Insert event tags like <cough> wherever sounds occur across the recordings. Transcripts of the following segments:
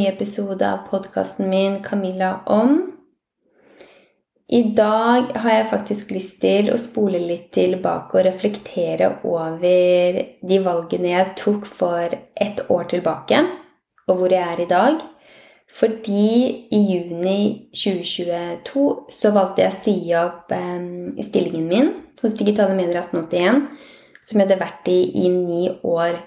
ny episode av podkasten min 'Camilla om'. I dag har jeg faktisk lyst til å spole litt tilbake og reflektere over de valgene jeg tok for ett år tilbake, og hvor jeg er i dag. Fordi i juni 2022 så valgte jeg å si opp eh, stillingen min hos Digitale Medier 1881, som jeg hadde vært i i ni år.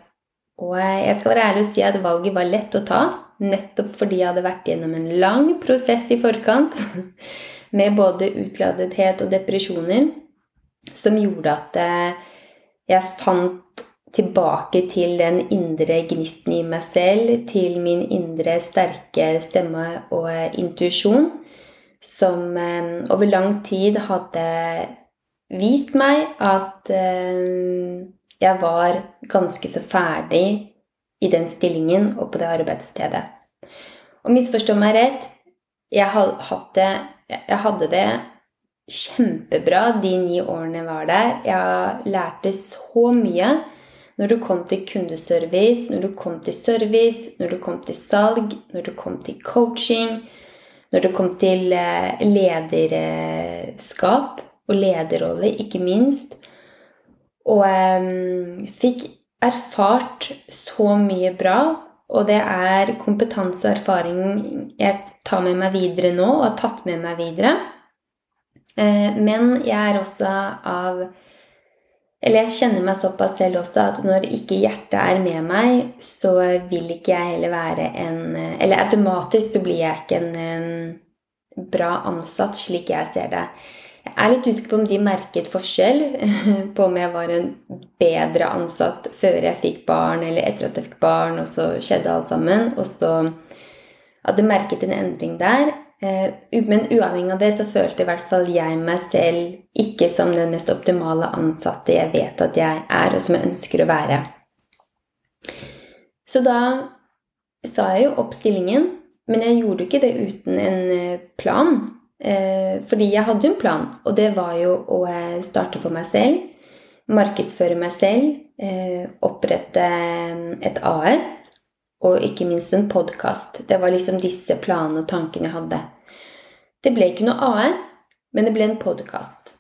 Og jeg skal være ærlig og si at valget var lett å ta, nettopp fordi jeg hadde vært gjennom en lang prosess i forkant <laughs> med både utladethet og depresjoner, som gjorde at eh, jeg fant tilbake til den indre gnisten i meg selv, til min indre sterke stemme og intuisjon, som eh, over lang tid hadde vist meg at eh, jeg var ganske så ferdig i den stillingen og på det arbeidsstedet. Og misforstå meg rett, jeg, hadde, jeg hadde det kjempebra de ni årene jeg var der. Jeg lærte så mye når du kom til kundeservice, når du kom til service, når du kom til salg, når du kom til coaching, når du kom til eh, lederskap og lederrolle, ikke minst. Og um, fikk erfart så mye bra. Og det er kompetanse og erfaring jeg tar med meg videre nå, og har tatt med meg videre. Eh, men jeg er også av Eller jeg kjenner meg såpass selv også at når ikke hjertet er med meg, så vil ikke jeg heller være en Eller automatisk så blir jeg ikke en um, bra ansatt, slik jeg ser det. Er litt usikker på om de merket forskjell <laughs> på om jeg var en bedre ansatt før jeg fikk barn, eller etter at jeg fikk barn, og så skjedde alt sammen. Og så hadde merket en endring der. Eh, men uavhengig av det så følte i hvert fall jeg meg selv ikke som den mest optimale ansatte jeg vet at jeg er, og som jeg ønsker å være. Så da sa jeg jo opp stillingen, men jeg gjorde ikke det uten en eh, plan. Eh, fordi jeg hadde jo en plan, og det var jo å eh, starte for meg selv. Markedsføre meg selv. Eh, opprette et AS. Og ikke minst en podkast. Det var liksom disse planene og tankene jeg hadde. Det ble ikke noe AS, men det ble en podkast.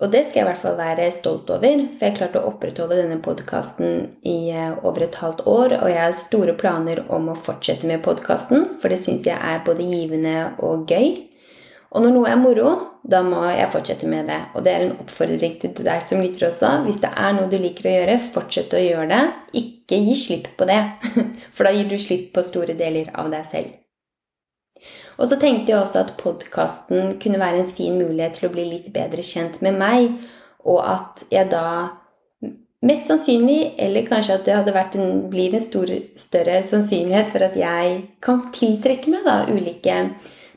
Og det skal jeg i hvert fall være stolt over, for jeg klarte å opprettholde denne podkasten i over et halvt år, og jeg har store planer om å fortsette med podkasten, for det syns jeg er både givende og gøy. Og når noe er moro, da må jeg fortsette med det. Og det er en oppfordring til deg som lytter også. Hvis det er noe du liker å gjøre, fortsett å gjøre det. Ikke gi slipp på det, <laughs> for da gir du slipp på store deler av deg selv. Og så tenkte jeg også at podkasten kunne være en fin mulighet til å bli litt bedre kjent med meg, og at jeg da Mest sannsynlig, eller kanskje at det en, blir en stor, større sannsynlighet for at jeg kan tiltrekke meg da, ulike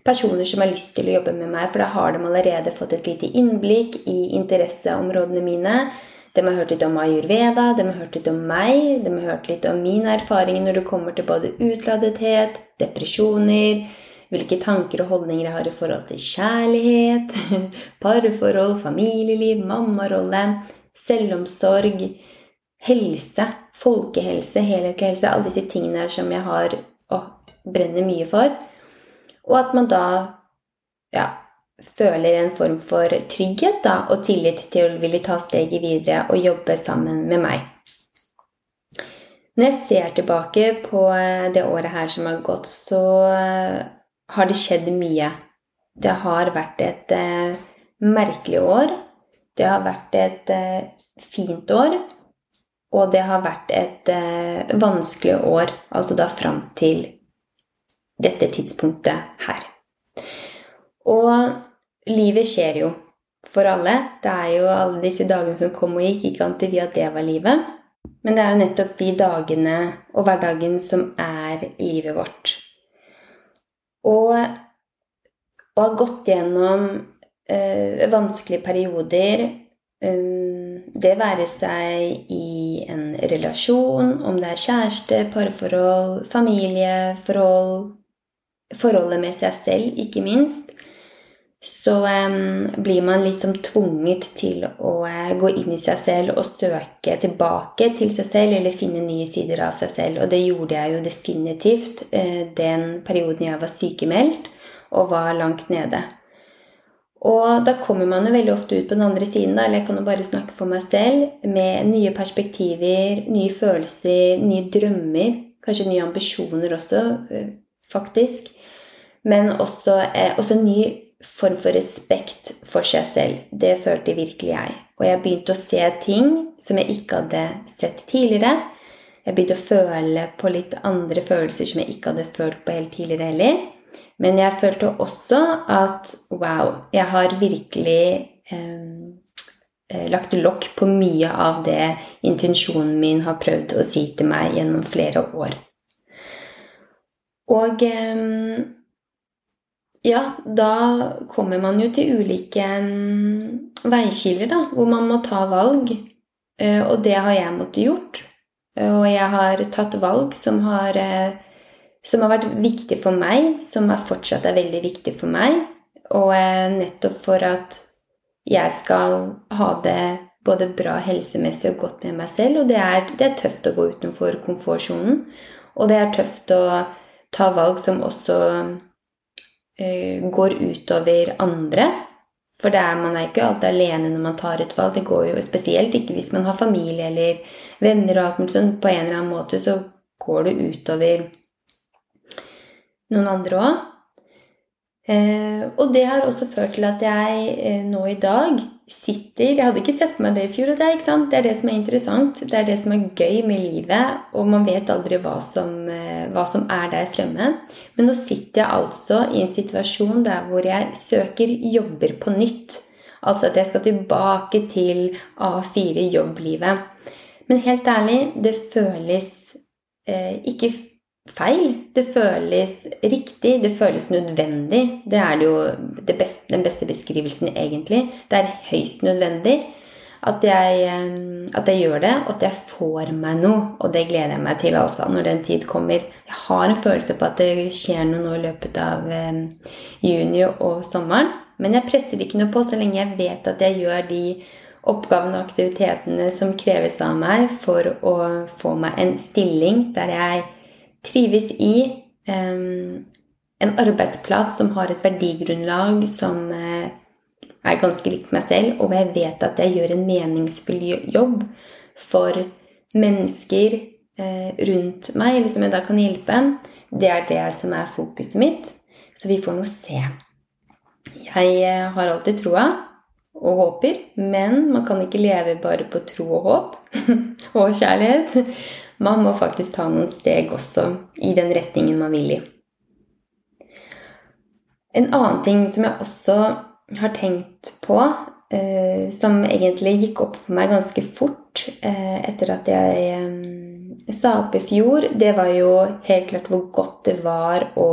personer som har lyst til å jobbe med meg, for da har de allerede fått et lite innblikk i interesseområdene mine. De har hørt litt om ayurveda, de har hørt litt om meg, de har hørt litt om mine erfaringer når det kommer til både utladethet, depresjoner, hvilke tanker og holdninger jeg har i forhold til kjærlighet, <laughs> parforhold, familieliv, mammarolle, selvomsorg, helse, folkehelse, helhetlig helse, alle disse tingene som jeg har og brenner mye for. Og at man da ja, føler en form for trygghet da, og tillit til å ville ta steget videre og jobbe sammen med meg. Når jeg ser tilbake på eh, det året her som har gått, så eh, har det skjedd mye. Det har vært et eh, merkelig år. Det har vært et eh, fint år. Og det har vært et eh, vanskelig år, altså da fram til dette tidspunktet her. Og livet skjer jo for alle. Det er jo alle disse dagene som kom og gikk. Ikke alltid vi at det var livet. Men det er jo nettopp de dagene og hverdagen som er livet vårt. Og å ha gått gjennom øh, vanskelige perioder øh, Det være seg i en relasjon, om det er kjæreste, parforhold, familieforhold, forholdet med seg selv, ikke minst, så um, blir man litt som tvunget til å uh, gå inn i seg selv og søke tilbake til seg selv eller finne nye sider av seg selv. Og det gjorde jeg jo definitivt uh, den perioden jeg var sykemeldt og var langt nede. Og da kommer man jo veldig ofte ut på den andre siden, da, eller jeg kan jo bare snakke for meg selv, med nye perspektiver, nye følelser, nye drømmer, kanskje nye ambisjoner også, eh, faktisk. Men også, eh, også en ny form for respekt for seg selv. Det følte virkelig jeg. Og jeg begynte å se ting som jeg ikke hadde sett tidligere. Jeg begynte å føle på litt andre følelser som jeg ikke hadde følt på helt tidligere heller. Men jeg følte også at wow, jeg har virkelig eh, eh, lagt lokk på mye av det intensjonen min har prøvd å si til meg gjennom flere år. Og eh, ja, da kommer man jo til ulike veikiler, da, hvor man må ta valg. Eh, og det har jeg måttet gjort. Og jeg har tatt valg som har eh, som har vært viktig for meg, som er fortsatt er veldig viktig for meg. Og eh, nettopp for at jeg skal ha det både bra helsemessig og godt med meg selv. Og det er, det er tøft å gå utenfor komfortsonen. Og det er tøft å ta valg som også går utover andre. For er, man er ikke alltid alene når man tar et valg. Det går jo spesielt ikke hvis man har familie eller venner og alt mulig sånt. På en eller annen måte så går det utover noen andre òg. Eh, og det har også ført til at jeg eh, nå i dag sitter Jeg hadde ikke sett for meg det i fjor. og det er, det er det som er interessant. Det er det som er gøy med livet. Og man vet aldri hva som, eh, hva som er der fremme. Men nå sitter jeg altså i en situasjon der hvor jeg søker jobber på nytt. Altså at jeg skal tilbake til A4-jobblivet. Men helt ærlig, det føles eh, ikke feil. Det føles riktig, det føles nødvendig. Det er det jo det beste, den beste beskrivelsen, egentlig. Det er høyst nødvendig at jeg, eh, at jeg, gjør det, og at jeg får meg noe. Og det gleder jeg meg til altså, når den tid kommer. Jeg har en følelse på at det skjer noe nå i løpet av um, juni og sommeren. Men jeg presser ikke noe på så lenge jeg vet at jeg gjør de oppgavene og aktivitetene som kreves av meg for å få meg en stilling der jeg trives i um, en arbeidsplass som har et verdigrunnlag som uh, er ganske likt meg selv, og jeg vet at jeg gjør en meningsfull jobb for mennesker uh, rundt meg, eller som jeg da kan hjelpe, det er det som er fokuset mitt. Så vi får nå se. Jeg uh, har alltid troa og håper, men man kan ikke leve bare på tro og håp <laughs> og kjærlighet man må faktisk ta noen steg også i den retningen man vil i. En annen ting som jeg også har tenkt på, eh, som egentlig gikk opp for meg ganske fort eh, etter at jeg eh, sa opp i fjor, det var jo helt klart hvor godt det var å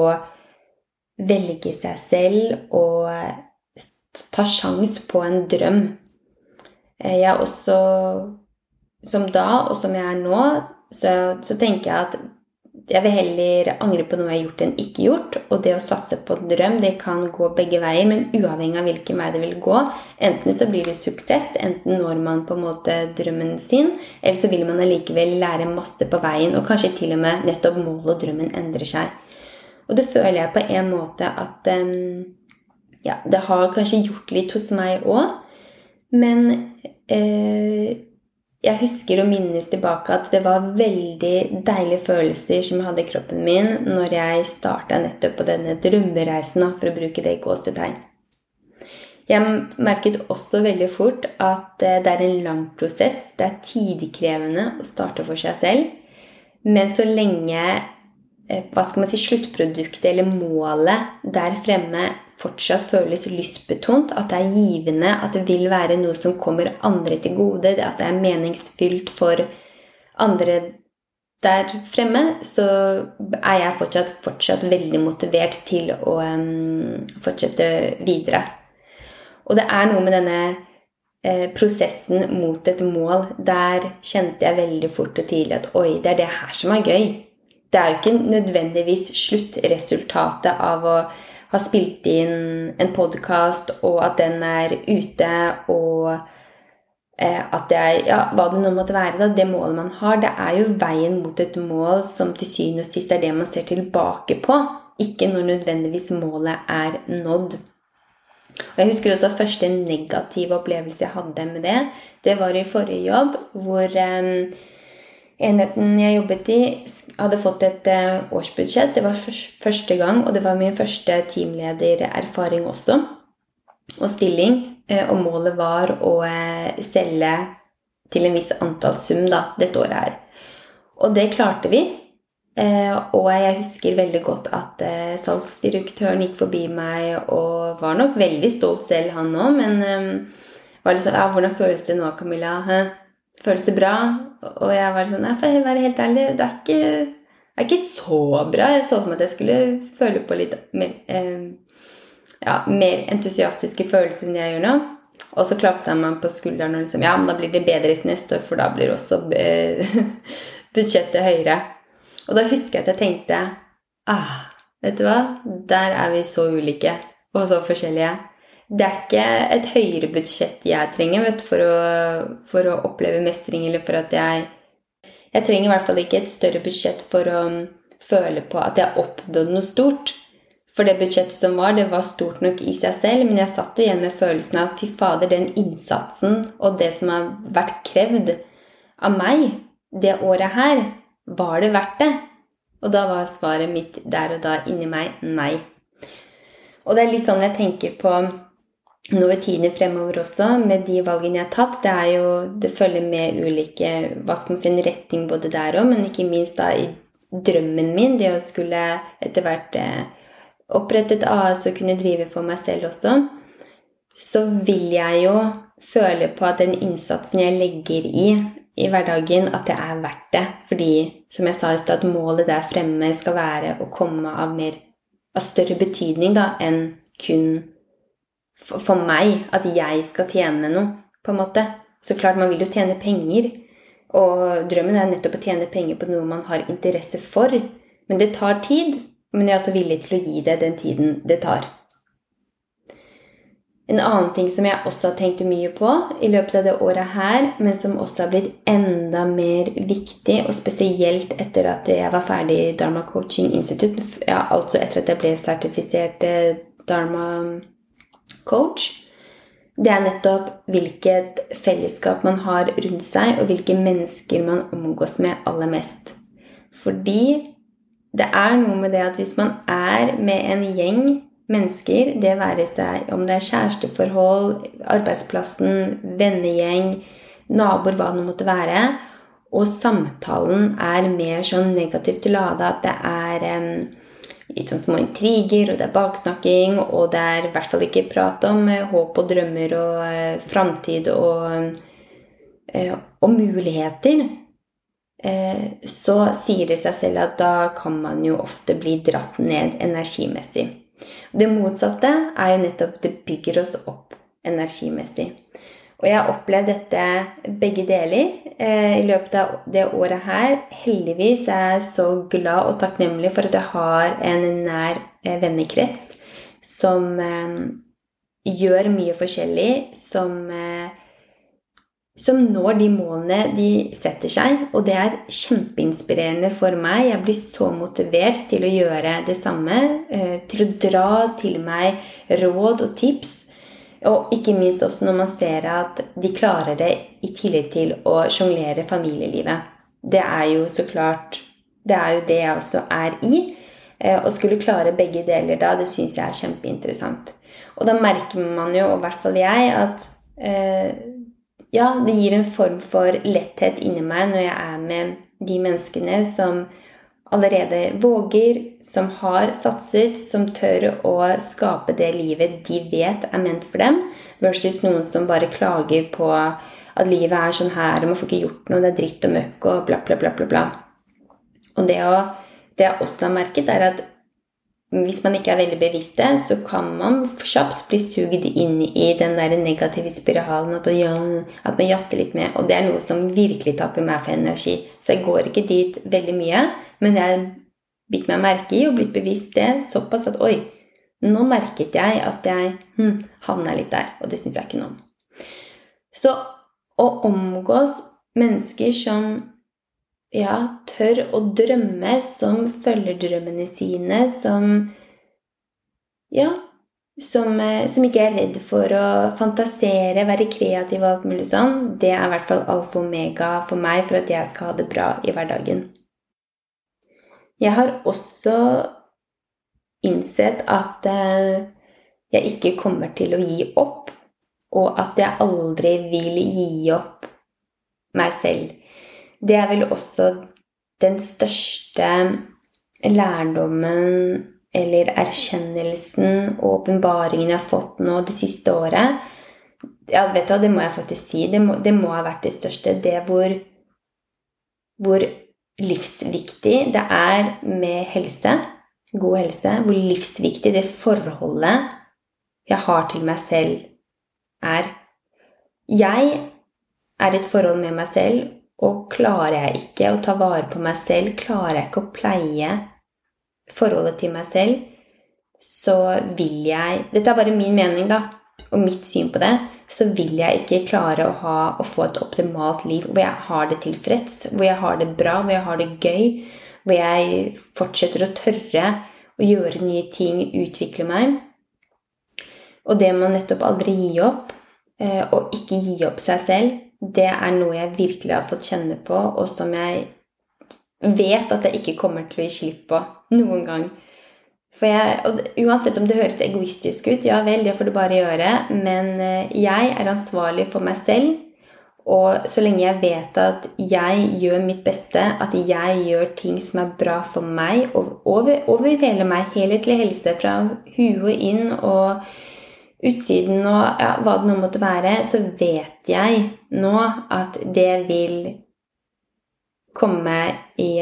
velge seg selv og ta sjans på en drøm. Jeg er også, som da og som jeg er nå, så, så, tenker jeg at jeg vil heller angre på noe jeg har gjort, enn ikke gjort. Og det å satse på en drøm det kan gå begge veier, men uavhengig av hvilken vei det vil gå. Enten så blir det suksess, enten når man på en måte drømmen sin, eller så vil man allikevel lære masse på veien, og kanskje til og med nettopp målet og drømmen endrer seg. Og det føler jeg på en måte at um, Ja, det har kanskje gjort litt hos meg òg, men eh, jeg husker og minnes tilbake at det var veldig deilige følelser som jeg hadde i kroppen min når jeg starta nettopp på denne drømmereisen, for å bruke det i gåsetegn. Jeg merket også veldig fort at eh, det er en lang prosess. Det er tidkrevende å starte for seg selv. Men så lenge Eh, hva skal man si, sluttproduktet eller målet der fremme fortsatt føles lystbetont, at det er givende, at det vil være noe som kommer andre til gode, at det er meningsfylt for andre der fremme, så er jeg fortsatt, fortsatt veldig motivert til å um, fortsette videre. Og det er noe med denne eh, prosessen mot et mål. Der kjente jeg veldig fort og tidlig at oi, det er det her som er gøy det er jo ikke nødvendigvis sluttresultatet av å har spilt inn en podkast, og at den er ute, og eh, at jeg Ja, hva det nå måtte være, da. Det målet man har, det er jo veien mot et mål som til syvende og sist er det man ser tilbake på, ikke når nødvendigvis målet er nådd. Og Jeg husker også første negative opplevelse jeg hadde med det. Det var i forrige jobb, hvor eh, enheten jeg jobbet i, hadde fått et eh, årsbudsjett. Det var første gang, og det var min første teamledererfaring også. Og stilling. Eh, og målet var å eh, selge til en viss antall sum da, dette året her. Og det klarte vi. Og jeg husker veldig godt at salgsdirektøren gikk forbi meg og var nok veldig stolt selv, han òg, men var liksom Ja, hvordan føles det nå, Camilla? Føles det bra? Og jeg var sånn For å være helt ærlig, det er ikke, det er ikke så bra. Jeg så for meg at jeg skulle føle på litt mer, eh, ja, mer entusiastiske følelser enn jeg gjør nå. Og så klappet han meg på skulderen og liksom Ja, men da blir det bedre til neste år, for da blir også eh, <laughs> budsjettet høyere. Og da husker jeg at jeg tenkte ah, Vet du hva? Der er vi så ulike og så forskjellige det er ikke et høyere budsjett jeg trenger vet, for, å, for, å, oppleve mestring, eller for at jeg Jeg trenger i hvert fall ikke et større budsjett for å føle på at jeg har noe stort. For det budsjettet som var, det var stort nok i seg selv, men jeg satt jo igjen med følelsen av fy fader, den innsatsen og det som har vært krevd av meg det året her, var det verdt det? Og da var svaret mitt der og da inni meg nei. Og det er litt sånn jeg tenker på nå i tiden fremover også, med de valgene jeg har tatt. Det er jo Det følger med ulike hva skal man si, en retning både der òg, men ikke minst da i drømmen min, det å skulle etter hvert eh, opprette et AS og kunne drive for meg selv også, så vil jeg jo føle på at den innsatsen jeg legger i i hverdagen, at det er verdt det. Fordi, som jeg sa i stad, målet der fremme skal være å komme av mer av større betydning da, enn kun for, for meg at jeg skal tjene noe, på en måte. Så klart, man vil jo tjene penger. Og drømmen er nettopp å tjene penger på noe man har interesse for. Men det tar tid. Men jeg er også villig til å gi det den tiden det tar. En annen ting som jeg også har tenkt mye på i løpet av det året her, men som også har blitt enda mer viktig, og spesielt etter at jeg var ferdig i Dharma Coaching Institute, ja, altså etter at jeg ble sertifisert eh, Dharma coach, det er nettopp hvilket fellesskap man har rundt seg, og hvilke mennesker man omgås med aller mest. Fordi det er noe med det at hvis man er med en gjeng mennesker, det være seg om det er kjæresteforhold, arbeidsplassen, vennegjeng, naboer, hva det måtte være, og samtalen er mer sånn negativt lada, at det er um, litt sånn små intriger, og det er baksnakking, og det er i hvert fall ikke prat om eh, håp og drømmer og eh, framtid og, eh, og, muligheter, eh, så sier det seg selv at da kan man jo ofte bli dratt ned energimessig. Det motsatte er jo nettopp det bygger oss opp energimessig. Og jeg har opplevd dette begge deler eh, i løpet av det året her. Heldigvis er jeg så glad og takknemlig for at jeg har en nær eh, vennekrets som eh, gjør mye forskjellig, som, eh, som når de målene de setter seg. Og det er kjempeinspirerende for meg. Jeg blir så motivert til å gjøre det samme. Eh, til å dra til meg råd og tips og ikke minst også når man ser at de klarer det i tillegg til å sjonglere familielivet. Det er jo så klart Det er jo det jeg også er i. Eh, å skulle klare begge deler da, det syns jeg er kjempeinteressant. Og da merker man jo, og i hvert fall jeg, at eh, ja, det gir en form for letthet inni meg når jeg er med de menneskene som allerede våger, som har satset, som tør å skape det livet de vet er ment for dem, versus noen som bare klager på at livet er sånn her, og man får ikke gjort noe, det er dritt og møkk og bla, bla, bla, bla. bla. Og det, å, det jeg også har merket, er at hvis man ikke er veldig bevisst det, så kan man kjapt bli sugd inn i den der negative spiralen at man jatter litt med. Og det er noe som virkelig tapper meg for energi. Så jeg går ikke dit veldig mye. Men jeg har bitt meg merke i og blitt bevisst det såpass at oi, Nå merket jeg at jeg hm, havna litt der, og det syns jeg ikke noe om. Så å omgås mennesker som ja, tør å drømme, som følger drømmene sine, som ja, som, eh, som, ikke er redd for å fantasere, være kreativ og alt mulig sånn, det er i hvert fall alfa og omega for meg for at jeg skal ha det bra i hverdagen. Jeg har også innsett at eh, jeg ikke kommer til å gi opp, og at jeg aldri vil gi opp meg selv. Det er vel også den største lærdommen eller erkjennelsen og åpenbaringen jeg har fått nå det siste året ja, vet du hva, Det må jeg faktisk si. Det må, det må ha vært det største. Det hvor, hvor livsviktig det er med helse, god helse, hvor livsviktig det forholdet jeg har til meg selv, er. Jeg er et forhold med meg selv, og klarer jeg ikke å ta vare på meg selv, klarer jeg ikke å pleie forholdet til meg selv, så vil jeg Dette er bare min mening, da, og mitt syn på det. Så vil jeg ikke klare å, ha, å få et optimalt liv hvor jeg har det tilfreds, hvor jeg har det bra, hvor jeg har det gøy, hvor jeg fortsetter å tørre å gjøre nye ting, utvikle meg. Og det med nettopp aldri gi opp, eh, og ikke gi opp seg selv, det er noe jeg virkelig har fått kjenne på, og som jeg vet at jeg ikke kommer til å gi slipp på noen gang. For jeg, og Uansett om det høres egoistisk ut, ja vel, det får du bare gjøre, men eh, jeg er ansvarlig for meg selv. Og så lenge jeg vet at jeg gjør mitt beste, at jeg gjør ting som er bra for meg over, over hele meg, helhetlig helse fra huet inn og utsiden og ja, hva det nå måtte være, så vet jeg nå at det vil komme i,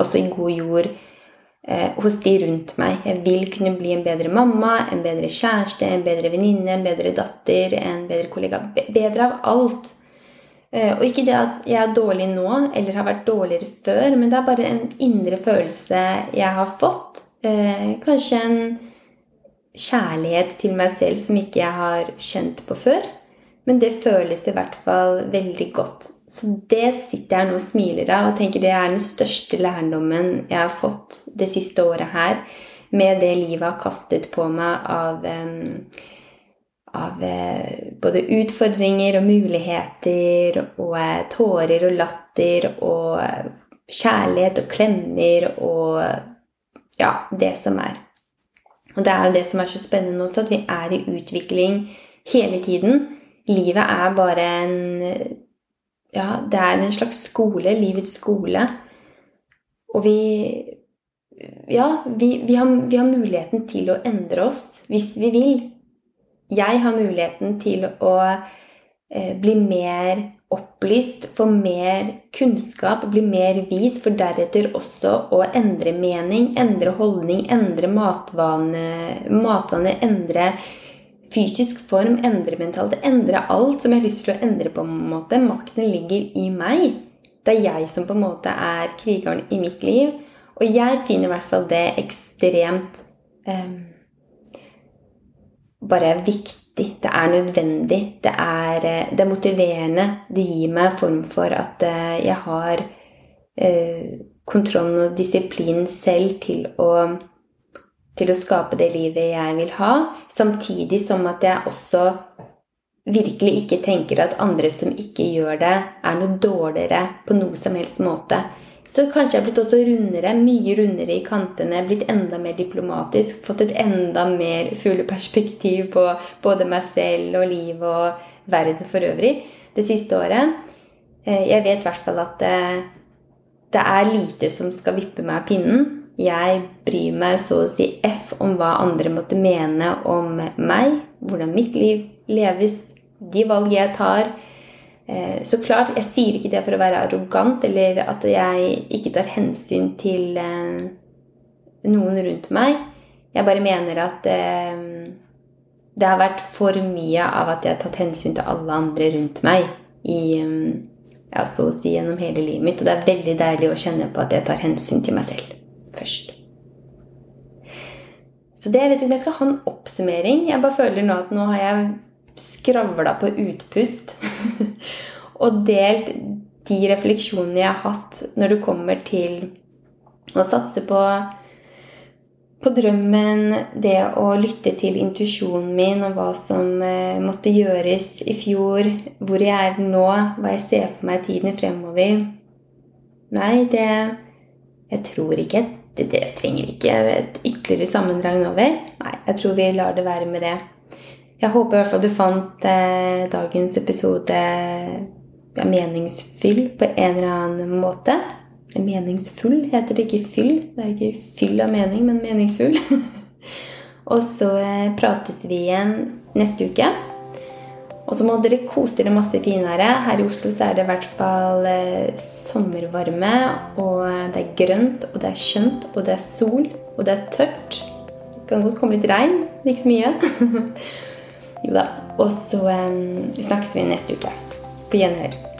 også i god jord eh, hos de rundt meg. Jeg vil kunne bli en bedre mamma, en bedre kjæreste, en bedre venninne, en bedre datter, en bedre kollega. Bedre av alt. Eh, og ikke det at jeg er dårlig nå, eller har vært dårligere før, men det er bare en indre følelse jeg har fått. Eh, kanskje en kjærlighet til meg selv som ikke jeg har kjent på før. Men det føles i hvert fall veldig godt. Så det sitter jeg nå og smiler av og tenker det er den største lærdommen jeg har fått det siste året her, med det livet har kastet på meg av, av eh, både utfordringer og muligheter og eh, tårer og latter og eh, kjærlighet og klemmer og ja, det som er. Og det er jo det som er så spennende også, at vi er i utvikling hele tiden. Livet er bare en ja, det er en slags skole, livets skole. Og vi Ja, vi, vi, har, vi, har, muligheten til å endre oss hvis vi vil. Jeg har muligheten til å eh, bli mer opplyst, få mer kunnskap, bli mer vis, for deretter også å endre mening, endre holdning, endre matvane, matvane endre fysisk form, endre mentalt, endre alt som jeg har lyst til å endre på en måte. Makten ligger i meg. Det er jeg som på en måte er krigeren i mitt liv. Og jeg finner i hvert fall det ekstremt eh, Bare viktig. Det er nødvendig. Det er, eh, det er, motiverende. Det gir meg en form for at eh, jeg har eh, kontrollen og disiplinen selv til å til å skape det livet jeg vil ha, samtidig som at jeg også virkelig ikke tenker at andre som ikke gjør det, er noe dårligere på noe som helst måte. Så kanskje jeg har blitt også rundere, mye rundere i kantene, blitt enda mer diplomatisk, fått et enda mer fugleperspektiv på både meg selv og livet og verden for øvrig det siste året. Eh, jeg vet i hvert fall at det, det er lite som skal vippe meg av pinnen. Jeg bryr meg så å si F om hva andre måtte mene om meg, hvordan mitt liv leves, de valg jeg tar. Eh, så klart, jeg sier ikke det for å være arrogant eller at jeg ikke tar hensyn til eh, noen rundt meg. Jeg bare mener at eh, det har vært for mye av at jeg har tatt hensyn til alle andre rundt meg i ja, så å si gjennom hele livet mitt. Og det er veldig deilig å kjenne på at jeg tar hensyn til meg selv først. Så det, jeg vet ikke om jeg skal ha en oppsummering. Jeg bare føler nå at nå har jeg skravla på utpust. Og delt de refleksjonene jeg har hatt når det kommer til å satse på, på drømmen, det å lytte til intuisjonen min og hva som eh, måtte gjøres i fjor, hvor jeg er nå, hva jeg ser for meg i tiden fremover. Nei, det Jeg tror ikke det, det trenger ikke et ytterligere sammendrag over. Nei, jeg tror vi lar det være med det. Jeg håper i hvert fall du fant eh, dagens episode ja, meningsfyll på en eller annen måte. Meningsfull heter det, ikke fyll. Det er ikke fyll av mening, men meningsfull. <laughs> og så eh, prates vi igjen neste uke. Og så må dere kose dere masse finere. Her i Oslo så er det i hvert fall eh, sommervarme. Og det er grønt, og det er skjønt, og det er sol, og det er tørt. Det kan godt komme litt regn, men ikke så mye. <laughs> jo da. Og så eh, snakkes vi neste uke. På gjenhør.